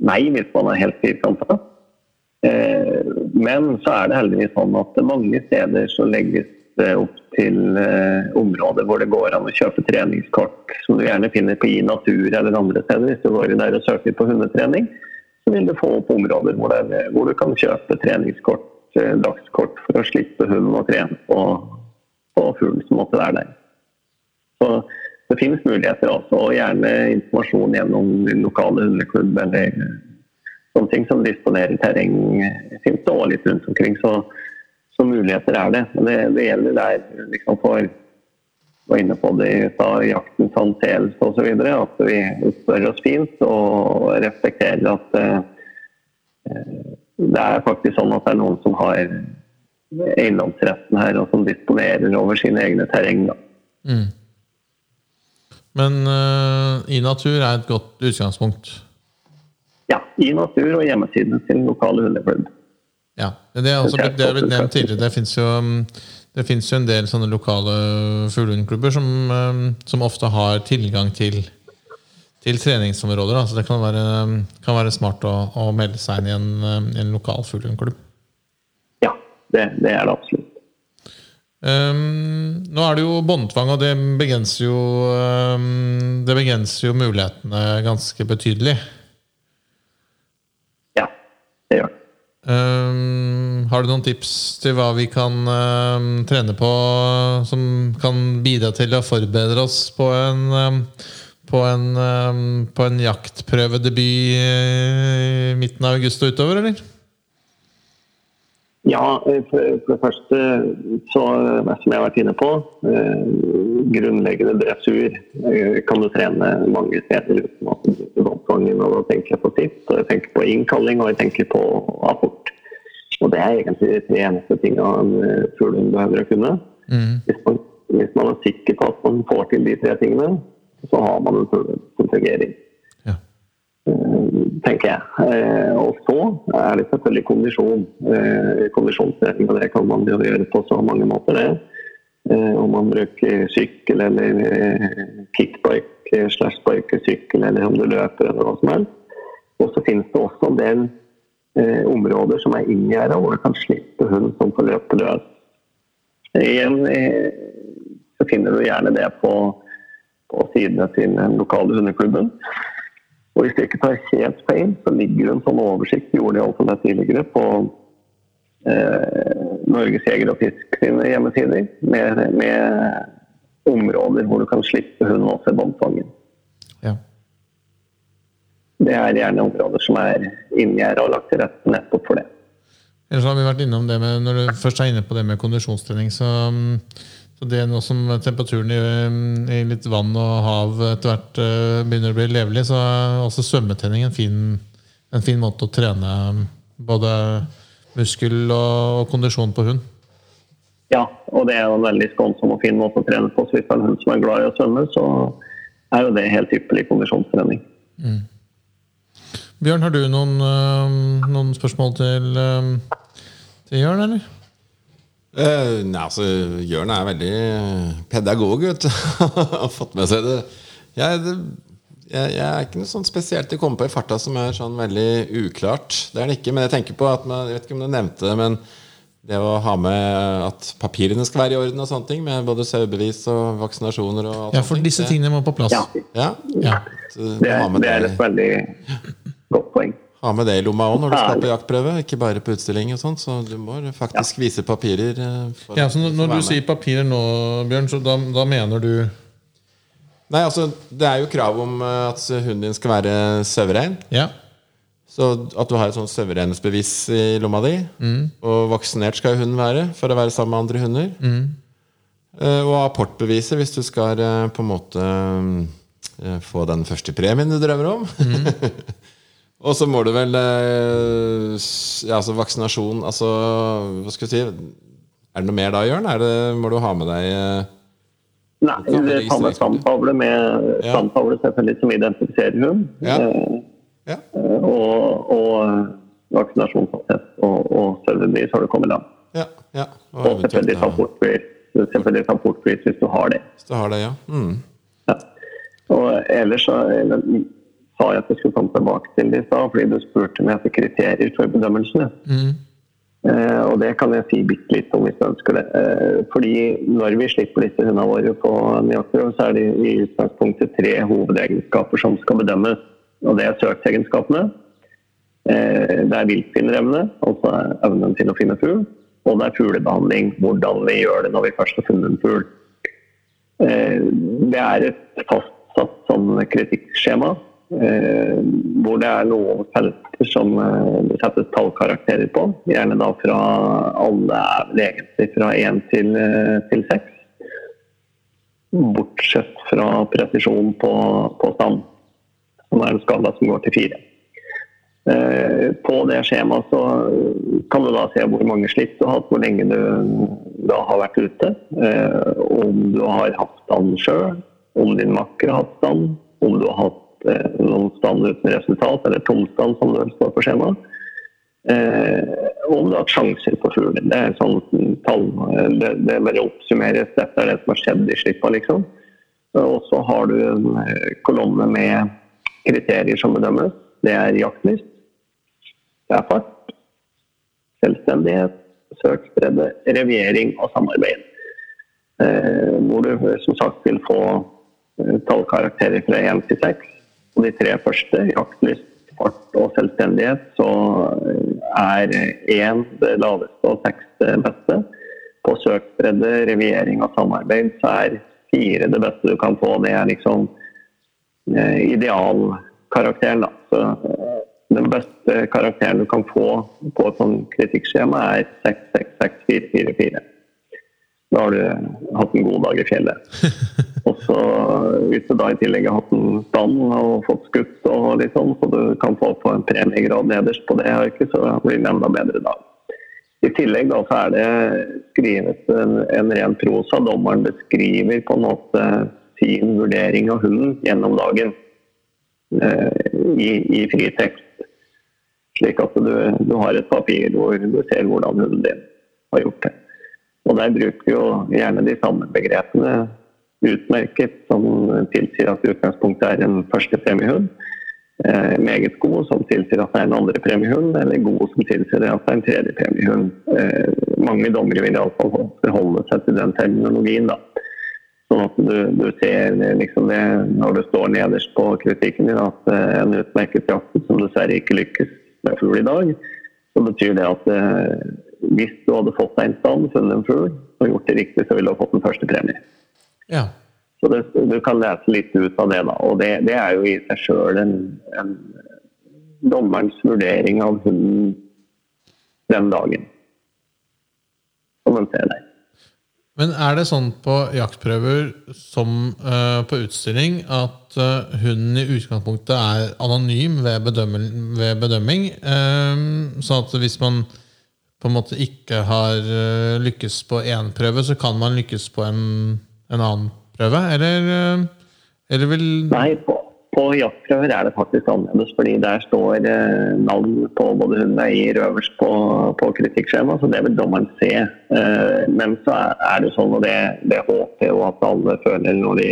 nei, hvis man er helt firkanta. Eh, men så er det heldigvis sånn at mange steder så legges opp til eh, områder hvor det går an å kjøpe treningskort, som du gjerne finner på i natur eller andre steder. Hvis du går inn der og søker på hundetrening, så vil du få opp områder hvor, det, hvor du kan kjøpe treningskort, eh, dagskort, for å slippe hunden å trene på, på fuglen som måtte være der. Så det finnes muligheter også, og gjerne informasjon gjennom lokale hundeklubb eller sånne ting som disponerer terreng. finnes det litt rundt omkring. så så muligheter er det. Men det, det gjelder der liksom for var inne på det i stad, jaktens anseelse osv. At vi spør oss fint og respekterer at uh, det er faktisk sånn at det er noen som har eiendomsretten her, og som disponerer over sine egne terreng. Mm. Men uh, i natur er et godt utgangspunkt? Ja, i natur og hjemmesiden til lokale hundeklubb. Ja, Det er, også, det er blitt nevnt tidligere. Det fins jo, um, jo, en del sånne lokale fuglehundklubber som, um, som, ofte har tilgang til, til treningsområder. Så det kan være, um, kan være smart å, å, melde seg inn i en, en lokal fuglehundklubb. Ja, det, det, er det absolutt. Um, nå er det jo båndtvang, og det begrenser jo, um, det begrenser jo mulighetene ganske betydelig. Det gjør den. Um, har du noen tips til hva vi kan um, trene på som kan bidra til å forberede oss på en, um, på en, på en jaktprøvedebut i midten av august og utover, eller? Ja, for, det første så, som jeg har vært inne på, uh, grunnleggende dressur uh, kan du trene mange steder uten at du båndfangen, og da tenker jeg på sitt, og jeg tenker på innkalling, og jeg tenker på apport. Og det er egentlig de tre eneste tingene en eh, fuglehund behøver å kunne. Hvis, man, hvis man er sikker på at man får til de tre tingene, så har man en fuglehund som fungerer. Ja. Eh, tenker jeg. Eh, Og så er det selvfølgelig kondisjon. Kondisjonsretning, Kondisjonstrening, og det kan man jo gjøre på så mange måter, det. Eh, Om man bruker sykkel eller eh, kickbike slashbike slash sparkesykkel, eller om du løper eller hva som helst. Og så finnes det også en del eh, områder som er inngjerda, hvor du kan slippe hund som får løpe løs. Igjen eh, så finner du gjerne det på, på sidene til den lokale hundeklubben. Og hvis jeg ikke tar helt feil, så ligger det en sånn oversikt, gjorde de også det tidligere, på eh, Norges Jeger og Fisk sine hjemmesider, med, med områder hvor du kan slippe hund også i båndfangen. ja. Det er gjerne områder som er inngjerda og lagt til rette nettopp for det. Ellers har vi vært innom det med, Når du først er inne på det med kondisjonstrening, så, mm, så det nå som temperaturen i, mm, i litt vann og hav etter hvert eh, begynner å bli levelig, så er også svømmetrening en fin, en fin måte å trene mm, både muskel og, og kondisjon på hund. Ja, og det er jo en veldig skånsom og fin måte å trene på. Så hvis det er en hund som er glad i å svømme, så er jo det helt ypperlig kondisjonstrening. Bjørn, har du noen, eh, noen spørsmål til, eh, til Jørn, eller? Eh, nei, altså, Jørn er veldig pedagog, vet du. (laughs) Har fått med seg det. Jeg, det jeg, jeg er ikke noe sånn spesielt å komme på i farta som er sånn veldig uklart. Det er det ikke, men jeg tenker på at man, Jeg vet ikke om du nevnte det, men det å ha med at papirene skal være i orden, og sånne ting med både sauebevis og vaksinasjoner og alt Ja, for disse tingene må på plass. Ja, Ja, Ja. det er, det er et veldig godt poeng. Ha med det i lomma òg når du skal på jaktprøve, ikke bare på utstilling. og sånt, Så du må faktisk vise papirer. eh, For, Ja, så når, når du sier papirer nå, Bjørn, så da, da mener du Nei, altså, Det er jo krav om eh, at hunden din skal være sauerein. Ja. Så at du har et sånt sauereinsbevis i lomma di. Og vaksinert skal jo hunden være for å være sammen med andre hunder. Mm. Og apportbeviset hvis du skal eh, på en måte eh, få den første premien du drømmer om. (laughs) og så må du vel eh, ja, altså vaksinasjon Altså, hva skal vi si Er det noe mer da, Jørn? Det, må du ha med deg eh, Nei, det tar med registrere. med Ja. stamtavle selvfølgelig som identifiserer hund. Ja. Eh, Ja. og, og vaksinasjonsattest og, og serverbevis har du kommet da. Ja. ja. Og Og selvfølgelig transportbevis hvis du har det. Hvis du har det, ja. Mm. Ja. Og ellers så sa jeg at jeg skulle komme tilbake til det i stad, fordi du spurte meg etter kriterier for bedømmelsene. Eh, og det kan jeg si bitte litt om hvis du ønsker det. Eh, fordi når vi slipper disse hundene våre på jaktprøve, så er det i utgangspunktet tre hovedegenskaper som skal bedømmes. Og det er søksegenskapene. Eh, det er viltfinnerevne, altså evnen til å finne fugl. Og det er fuglebehandling, hvordan vi gjør det når vi først har funnet en fugl. Eh, Det er et fastsatt sånn kritikkskjema, hvor det er noen felter som eh, det settes tallkarakterer på. Gjerne da fra alle er egentlig fra én til, eh, til seks. Bortsett fra presisjon på, på stand, som er en skala som går til fire. Eh, På det skjemaet så kan du da se hvor mange slipp du har hatt, hvor lenge du da har vært ute, eh, om du har hatt stand sjøl, om din makker har hatt stand, om du har hatt eh, noen stand uten resultat, eller tomstand som det står på skjemaet. Eh, og hatt sjanser på fugler. Det er sånn tall, eh, det, det bare oppsummeres. Dette er det som har skjedd i slippa, liksom. Og så har du en eh, kolonne med kriterier som bedømmes. Det er jaktlyst, det er fart, selvstendighet, søksbredde, reviering og samarbeid. Eh, hvor du som sagt vil få eh, tallkarakterer fra 1 til 6. Og de tre første, jaktlyst, fart og selvstendighet, så eh, er 1 det laveste og 6 det beste. På søksbredde, reviering og samarbeid så er 4 det beste du kan få. Det er liksom eh, idealkarakteren, da. Så eh, den beste karakteren du kan få på et sånn kritikkskjema, er 6, 6, 6, 4, 4, 4. Da har du hatt en god dag i fjellet. (laughs) Og så Hvis du da i tillegg har hatt en stand og fått skutt og litt sånn, så du kan få på en premiegrad nederst på det arket, så blir det enda bedre dag. I tillegg da, så er det skrevet en, en ren prosa. Dommeren beskriver på en måte sin vurdering av hunden gjennom dagen eh, i, i fritekst. Slik at du, du, har et papir hvor du ser hvordan hunden din har gjort det. Og Der bruker vi jo gjerne de samme begrepene utmerket, som tilsier at utgangspunktet er en første premiehund. Eh, meget god, som tilsier at det er en andre premiehund, eller god, som tilsier at det er en tredje premiehund. Eh, mange dommere vil iallfall forholde seg til den terminologien. da. Sånn at du, du ser liksom det når du står nederst på kritikken din at eh, en utmerket jakt som dessverre ikke lykkes med fugl i dag, så betyr det at eh, hvis du hadde fått deg en stand, funnet en fugl og gjort det riktig, så ville du ha fått den første premie. Ja. Så det, du kan lese litt ut av det, da. Og det, det er jo i seg sjøl en, en dommerens vurdering av hunden den dagen. Som en ser der. Men er det sånn på jaktprøver som uh, på utstilling at uh, hunden i utgangspunktet er anonym ved, bedømming? Ved bedømming uh, så at hvis man på en måte ikke har lykkes på én prøve, så kan man lykkes på en, en annen prøve? Eller, eller vil Nei, på, på jaktprøver er det faktisk annerledes, fordi der står eh, navn på både hund og eier øverst på, på kritikkskjemaet, så det vil dommeren se. Eh, men så er det sånn, og det, det håper jo at alle føler når de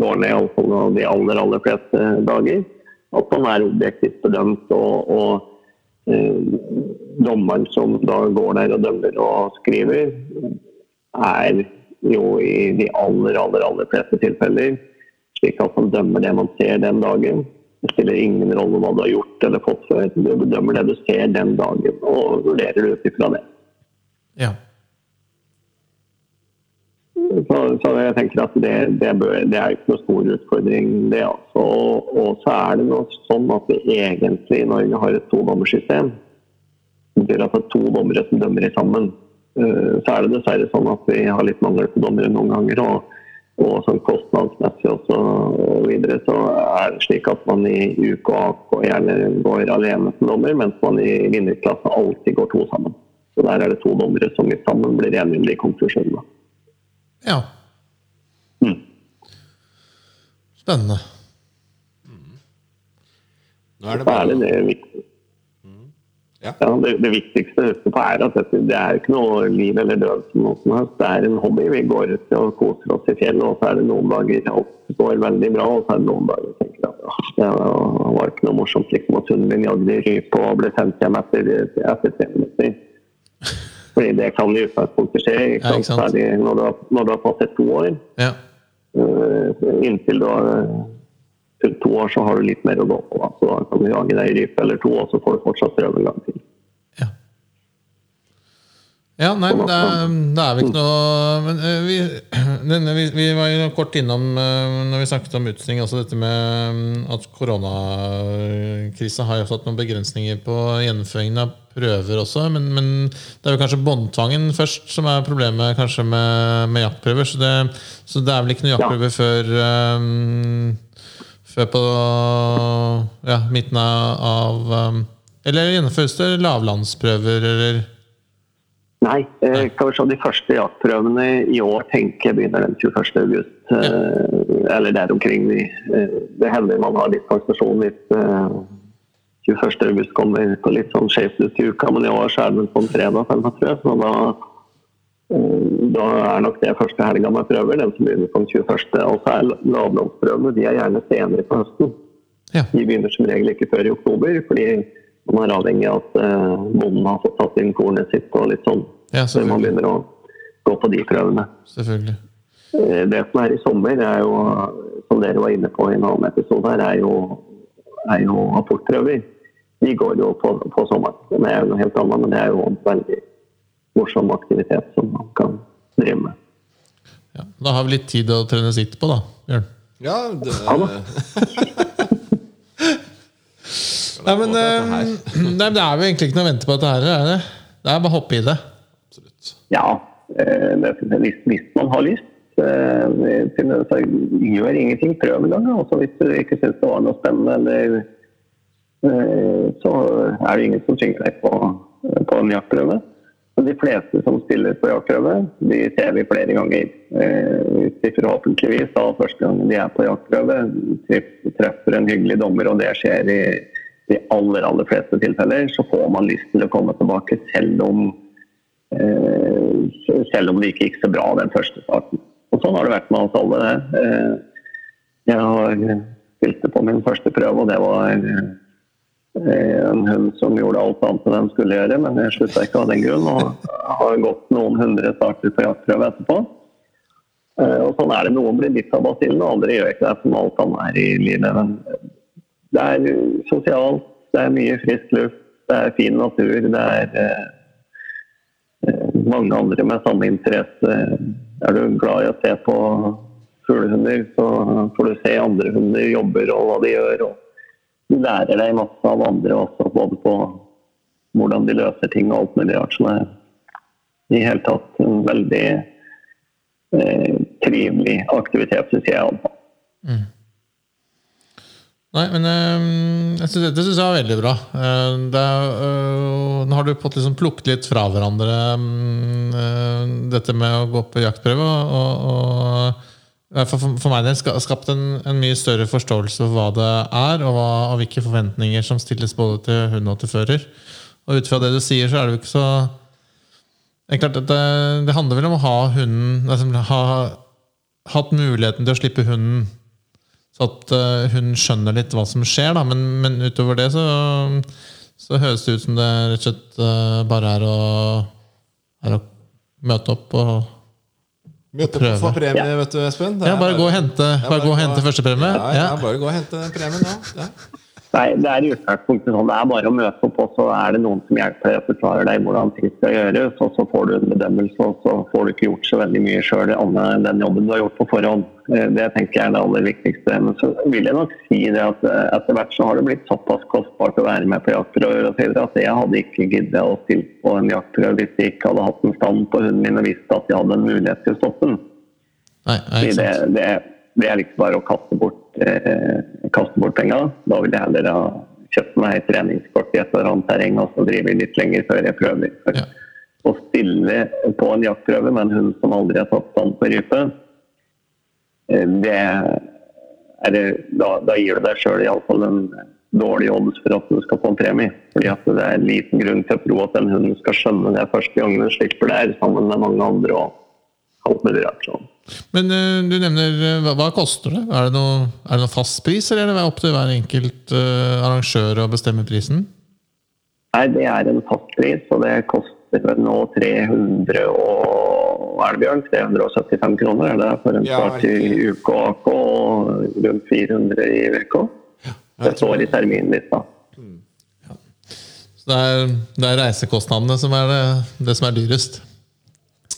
går ned, iallfall de aller, aller fleste dager, at man er objektivt bedømt. og, og eh, dommeren som da går der og dømmer og skriver, er jo i de aller, aller, aller fleste tilfeller slik at man dømmer det man ser den dagen. Det spiller ingen rolle hva du har gjort eller fått før. Du bedømmer det du ser den dagen, og vurderer det ut ifra det. Ja. Så, så, jeg tenker at det, det, bør, det, er ikke noe stor utfordring, det. Altså. Og, og, så er det noe sånn at vi egentlig i Norge har et todommersystem. Det betyr at det er to dommere som dømmer i sammen. Eh, så er det dessverre sånn at vi har litt mangel på dommere noen ganger. og og sånn kostnadsmessig også og videre, så er det slik at man i UK gjerne går alene som dommer, mens man i vinnerklasse alltid går to sammen. Så der er det to dommere som sammen blir enige om de konklusjonene. Ja. Mm. Spennende. Mm. Nå er det bare... Særlig det. Ja. ja det, det, viktigste å huske på er at dette, det er ikke noe liv eller død. som noe som helst. Det er en hobby. Vi går ut og koser oss i fjellet, og så er det noen dager alt går veldig bra, og så er det noen dager jeg tenker at ja, det var ikke noe morsomt liksom at hunden min jagde rype og ble sendt hjem etter, etter tre minutter. Fordi det kan i utgangspunktet skje. Ikke sant? Ja, Særlig når du, har, når du har passert to år. Ja. Uh, inntil du har til to år så har du litt mer å gå på. Da. Så da kan du jage deg i rype eller to, og så får du fortsatt prøve en gang til. Ja, ja nei, men det er, det er vel ikke noe men, uh, vi, (clears throat) denne, vi, vi, var jo kort innom uh, når vi snakket om utstilling, altså dette med um, at koronakrisa har jo satt noen begrensninger på gjennomføringen av prøver også. Men, men det er jo kanskje båndtvangen først som er problemet kanskje med, med jaktprøver. Så det, så det, er vel ikke noen jaktprøver ja. før um, før på ja, midten av um, Eller gjennomføres det lavlandsprøver, eller? Nei. Eh, kan vi se, De første jaktprøvene i år tenker jeg begynner den 21. august. Ja. Eh, eller der omkring. Eh, det hender man har dispensasjon hvis eh, 21. august kommer på litt sånn skjevt ut i uka, men i år så er det på en fredag. tror jeg, så da da er nok det første helga med prøver, den som begynner på den 21. Og så er lavlånsprøvene de er gjerne senere på høsten. Ja. De begynner som regel ikke før i oktober, fordi man er avhengig av at uh, bonden har fått tatt inn kornet sitt og litt sånn. Ja, så man begynner å gå på de prøvene. Selvfølgelig. Uh, det som er i sommer, er jo, som dere var inne på i en annen episode, her, er jo, er jo apportprøver. De går jo på, på sommeren. Det er jo noe helt annet, men det er jo veldig morsom aktivitet som man kan drive med. Ja, da har vi litt tid å trene sitt på, da, Bjørn. Ja, det... (laughs) nei, men, uh, (clears throat) nei, det er jo egentlig ikke noe å vente på dette her. Er det? det er bare å hoppe i det. Absolutt. Ja, uh, hvis, hvis, man har lyst. eh, så gjør ingenting. Prøv en gang. Også hvis du ikke syns det var noe spennende, eller, eh, så er det ingen som tvinger deg på, på en jaktprøve. De fleste som stiller på jaktprøve, de ser vi flere ganger. Hvis de forhåpentligvis da første gang de er på jaktprøve, treffer en hyggelig dommer, og det skjer i de aller, aller fleste tilfeller, så får man lyst til å komme tilbake selv om, eh, selv om det ikke gikk så bra den første starten. Og sånn har det vært med oss alle. Eh, jeg har spilte på min første prøve, og det var eh, en hund som gjorde alt annet enn den skulle gjøre, men jeg slutta ikke av den grunn. Og har gått noen hundre starter på jaktprøve etterpå. Og sånn er det. Noen blir bitt av basillen, og andre gjør ikke det som alt annet er i livet. Men det er sosialt, det er mye frisk luft, det er fin natur. Det er eh, mange andre med samme interesse. Er du glad i å se på fuglehunder, så får du se andre hunder jobber og hva de gjør. Og du lærer deg masse av andre også, både på hvordan de løser ting og alt mulig rart. Så det er i hele tatt en veldig eh, trivelig aktivitet, syns jeg. Mm. Nei, men øh, jeg synes, dette syns jeg var veldig bra. Uh, er, øh, nå har du fått liksom plukket litt fra hverandre øh, dette med å gå på jaktprøve. Og, og for, for, meg det skapt en, en, mye større forståelse for hva det er, og, hva, og, hvilke forventninger som stilles både til hund og til fører. Og ut fra det du sier, så er det jo ikke så det, det, det handler vel om å ha hunden altså, ha hatt muligheten til å slippe hunden så at uh, hun skjønner litt hva som skjer, da. Men, men utover det så, så, høres det ut som det rett og slett uh, bare er å, er å, møte opp og Møte opp for premie, ja. vet du, Espen. Ja, bare, bare, gå og hente, bare, bare gå og hente første premie. Ja, ja, bare gå og hente premien, ja. ja. Nei, det er i utgangspunktet sånn. Det er bare å møte opp, og så er det noen som hjelper deg og forklarer deg hvordan ting skal gjøres. Og så får du en bedømmelse, og så får du ikke gjort så veldig mye sjøl annet enn den jobben du har gjort på forhånd. Eh, det tenker jeg er det aller viktigste. Men så vil jeg nok si det at eh, etter hvert så har det blitt såpass kostbart å være med på jaktprøver at jeg hadde ikke giddet å stille på en jaktprøve hvis jeg ikke hadde hatt en stand på hunden min og visste at jeg hadde en mulighet til å stoppe den. Nei, nei, det, det, det er liksom bare å kaste bort eh, kaste bort penger. Da vil jeg heller ha kjøpt meg et treningskort i et eller annet terreng og så drive litt lenger før jeg prøver. For ja. Å stille på en jaktprøve med en hund som aldri har tatt stand på rype, det er det, da, da, gir du deg sjøl iallfall en dårlig odds for at du skal få en premie. Fordi at det er en liten grunn til å tro at den hunden skal skjønne det første gangen den slipper der, sammen med mange andre. og alt mulig rart sånn. Men uh, du nevner uh, hva, hva, koster det? Er det, noe, er det noen fast pris, eller er det opp til hver enkelt uh, arrangør å bestemme prisen? Nei, det er en fast pris, og det koster nå 300 og er det Bjørn? 375 kroner er det for en start ja, i UK og og rundt 400 i VK. Ja, det står i terminlista. Mm. Ja. Så det er, det er reisekostnadene som er det, det som er dyrest?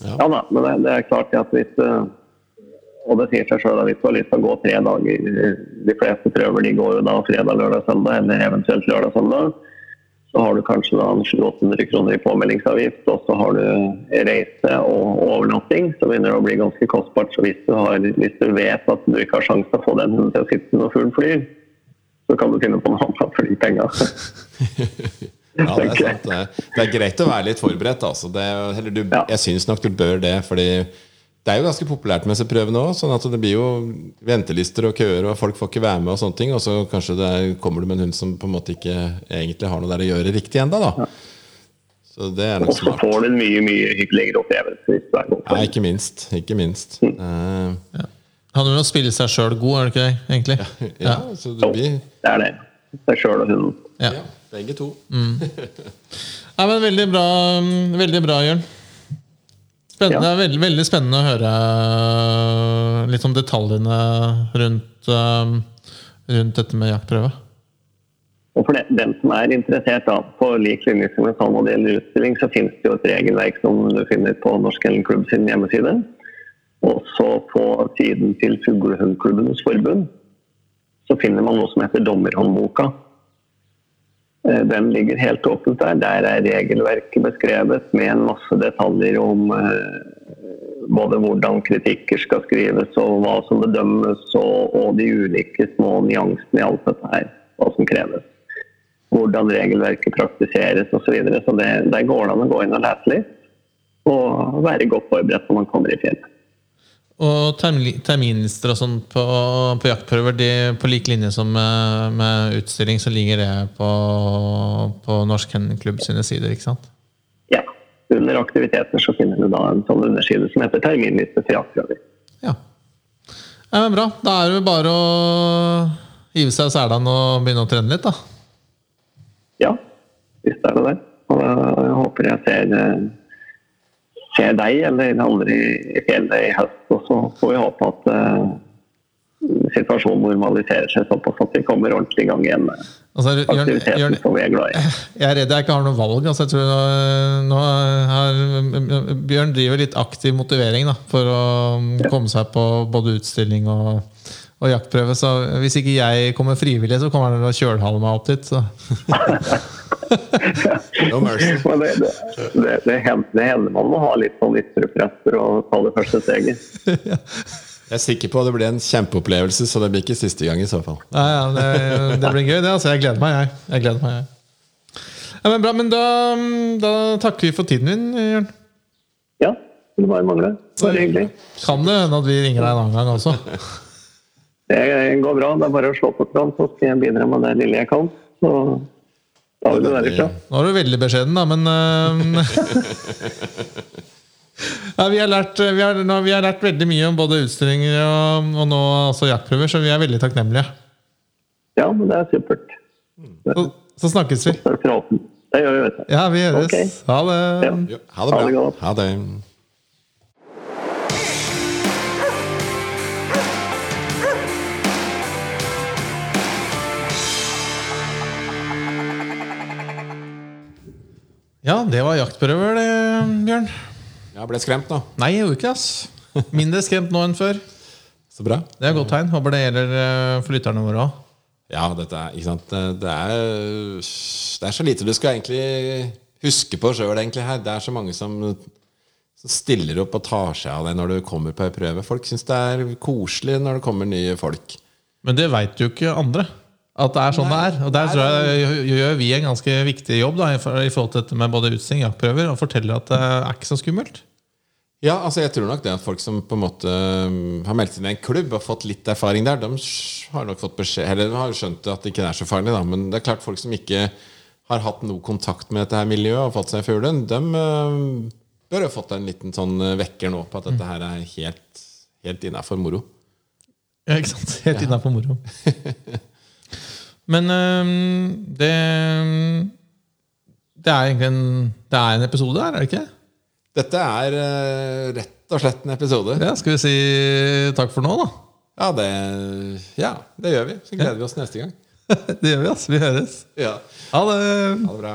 Ja, ja da, men det, det, er klart at hvis og det sier seg sjøl at hvis du har lyst til å gå tre dager De fleste prøver de går jo da fredag, lørdag, søndag, eller eventuelt lørdag, søndag. Så har du kanskje da 700-800 kroner i påmeldingsavgift, og så har du reise og overnatting. Så begynner det å bli ganske kostbart. Så hvis du, har, hvis du vet at du ikke har sjanse til å få den hunden til å sitte når fuglen flyr, så kan du finne på noe annet for de penga. (laughs) Ja, det er sant. Det er, greit å være litt forberedt. Altså. Det, du, jeg syns nok du bør det. fordi det er jo ganske populært med disse prøvene òg. Sånn at det blir jo ventelister og køer, og folk får ikke være med. Og sånne ting Og så kanskje er, kommer du med en hund som på en måte ikke egentlig har noe der å gjøre riktig ennå. Ja. Så det er nok smart. Og så får du en mye mye hyggeligere opplevelse. Ja, ikke minst. Ikke minst. Mm. Uh, ja. Han vil jo spille seg sjøl god, er det ikke det? egentlig? Ja, ja, så det blir... Det er det. Seg sjøl og hunden. Ja. Begge to. Mm. ja, men veldig bra, veldig bra Jørn. Spennende, ja. veldig, veldig, spennende å høre uh, litt om detaljene rundt, uh, rundt dette med jaktprøve. Og For den som er interessert da, på lik linje som når det gjelder utstilling, så finnes det jo et regelverk som du finner på Norsk Kennel Klubb sin hjemmeside. Også på siden til Fuglehundklubbenes forbund så finner man noe som heter Dommerhåndboka. Eh, den ligger helt åpent der. Der er regelverket beskrevet med en masse detaljer om eh, både hvordan kritikker skal skrives, og hva som bedømmes, og, og de ulike små nyansene i alt dette her. Hva som kreves. Hvordan regelverket praktiseres osv. Så, videre. så det, der går det an å gå inn og lese litt. Og være godt forberedt når man kommer i fjellet. Og termi- terminlister og sånn på, på jaktprøver, de, på lik linje som med, med utstilling, så ligger det på, på Norsk Kennelklubb sine sider, ikke sant? Ja. Under aktiviteter så finner du da en sånn underside som heter terminliste for jaktprøver. Ja. ja men bra. Da er det bare å hive seg av selene og begynne å trene litt, da. Ja, visst er det det. Og jeg håper jeg ser, eh, deg eller andre i fjellet i høst. Og så får vi håpe at uh, situasjonen normaliserer seg såpass at vi kommer ordentlig i gang igjen med Altså, aktiviteten Jørn, som vi er glad i. (laughs) jeg er redd jeg ikke har noe valg. Altså, jeg tror nå, nå har, Bjørn driver litt aktiv motivering da, for å komme seg på både utstilling og, og jaktprøve. Så hvis ikke jeg kommer frivillig, så kommer han til å kjølhale meg opp dit. Så. (laughs) No mercy. (laughs) Det, det, det, det, hender, det hender man må ha litt sånn ytre press for å ta det første steget. (laughs) Jeg er sikker på at det blir en kjempeopplevelse, så det blir ikke siste gang i så fall. Ja, ja, det, det blir gøy, det. Altså, jeg gleder meg, jeg. jeg, gleder meg, jeg. Ja, men bra, men da, da takker vi for tiden din, Jørn. Ja, det bare mangler. Bare hyggelig. Kan det hende at vi ringer deg en annen gang også? Det går bra. Det er bare å slå på kran, så skal jeg bidra med det lille jeg kan. Så tar vi det derifra. Nå er du veldig beskjeden, da, men eh, (laughs) ja, vi, har lært, vi, har, nå, vi har lært veldig mye om både utstillinger og, og nå altså jaktprøver, så vi er veldig takknemlige. Ja, men det er supert. Så, så snakkes vi. Det gjør vi, vet du. Ja, vi gjøres. Okay. Ha det. Ja. Ha det Ha det bra. godt. Ha det. Ja, det var jaktprøver, det, Bjørn. Jeg ble skremt nå. Nei, jeg gjorde ikke ass. Mindre skremt nå enn før. Så bra. Det er et godt tegn. Håper det gjelder eh, for lytterne våre òg. Ja, dette er, ikke sant? Det er, det er så lite du skal egentlig huske på sjøl, her. Det er så mange som, som stiller opp og tar seg av deg når du kommer på ei prøve. Folk syns det er koselig når det kommer nye folk. Men det veit jo ikke andre. At det er sånn det er. Og der tror jeg gjør- vi en ganske viktig jobb da, i forhold til dette med både utstilling og jaktprøver, og forteller at det er ikke så skummelt. Ja, altså jeg tror nok det at folk som på en måte um, har meldt seg inn i en klubb og fått litt erfaring der, de har nok fått beskjed Eller har skjønt at det ikke er så farlig, da. Men det er klart folk som ikke har hatt noe kontakt med dette her miljøet og fått seg fuglen, de um, bør ha fått en liten sånn uh, vekker nå på at dette her er helt, helt innafor moro. Ja, ikke sant? Helt innafor moro. (laughs) Men øhm, det Det er egentlig en, det er en episode her, er det ikke? Dette er uh, rett og slett en episode. Ja, Skal vi si takk for nå, da? Ja, det, ja, det gjør vi. Så gleder vi oss neste gang. (laughs) Det gjør vi, altså. Vi høres. Ja, Ha det. Ha det bra.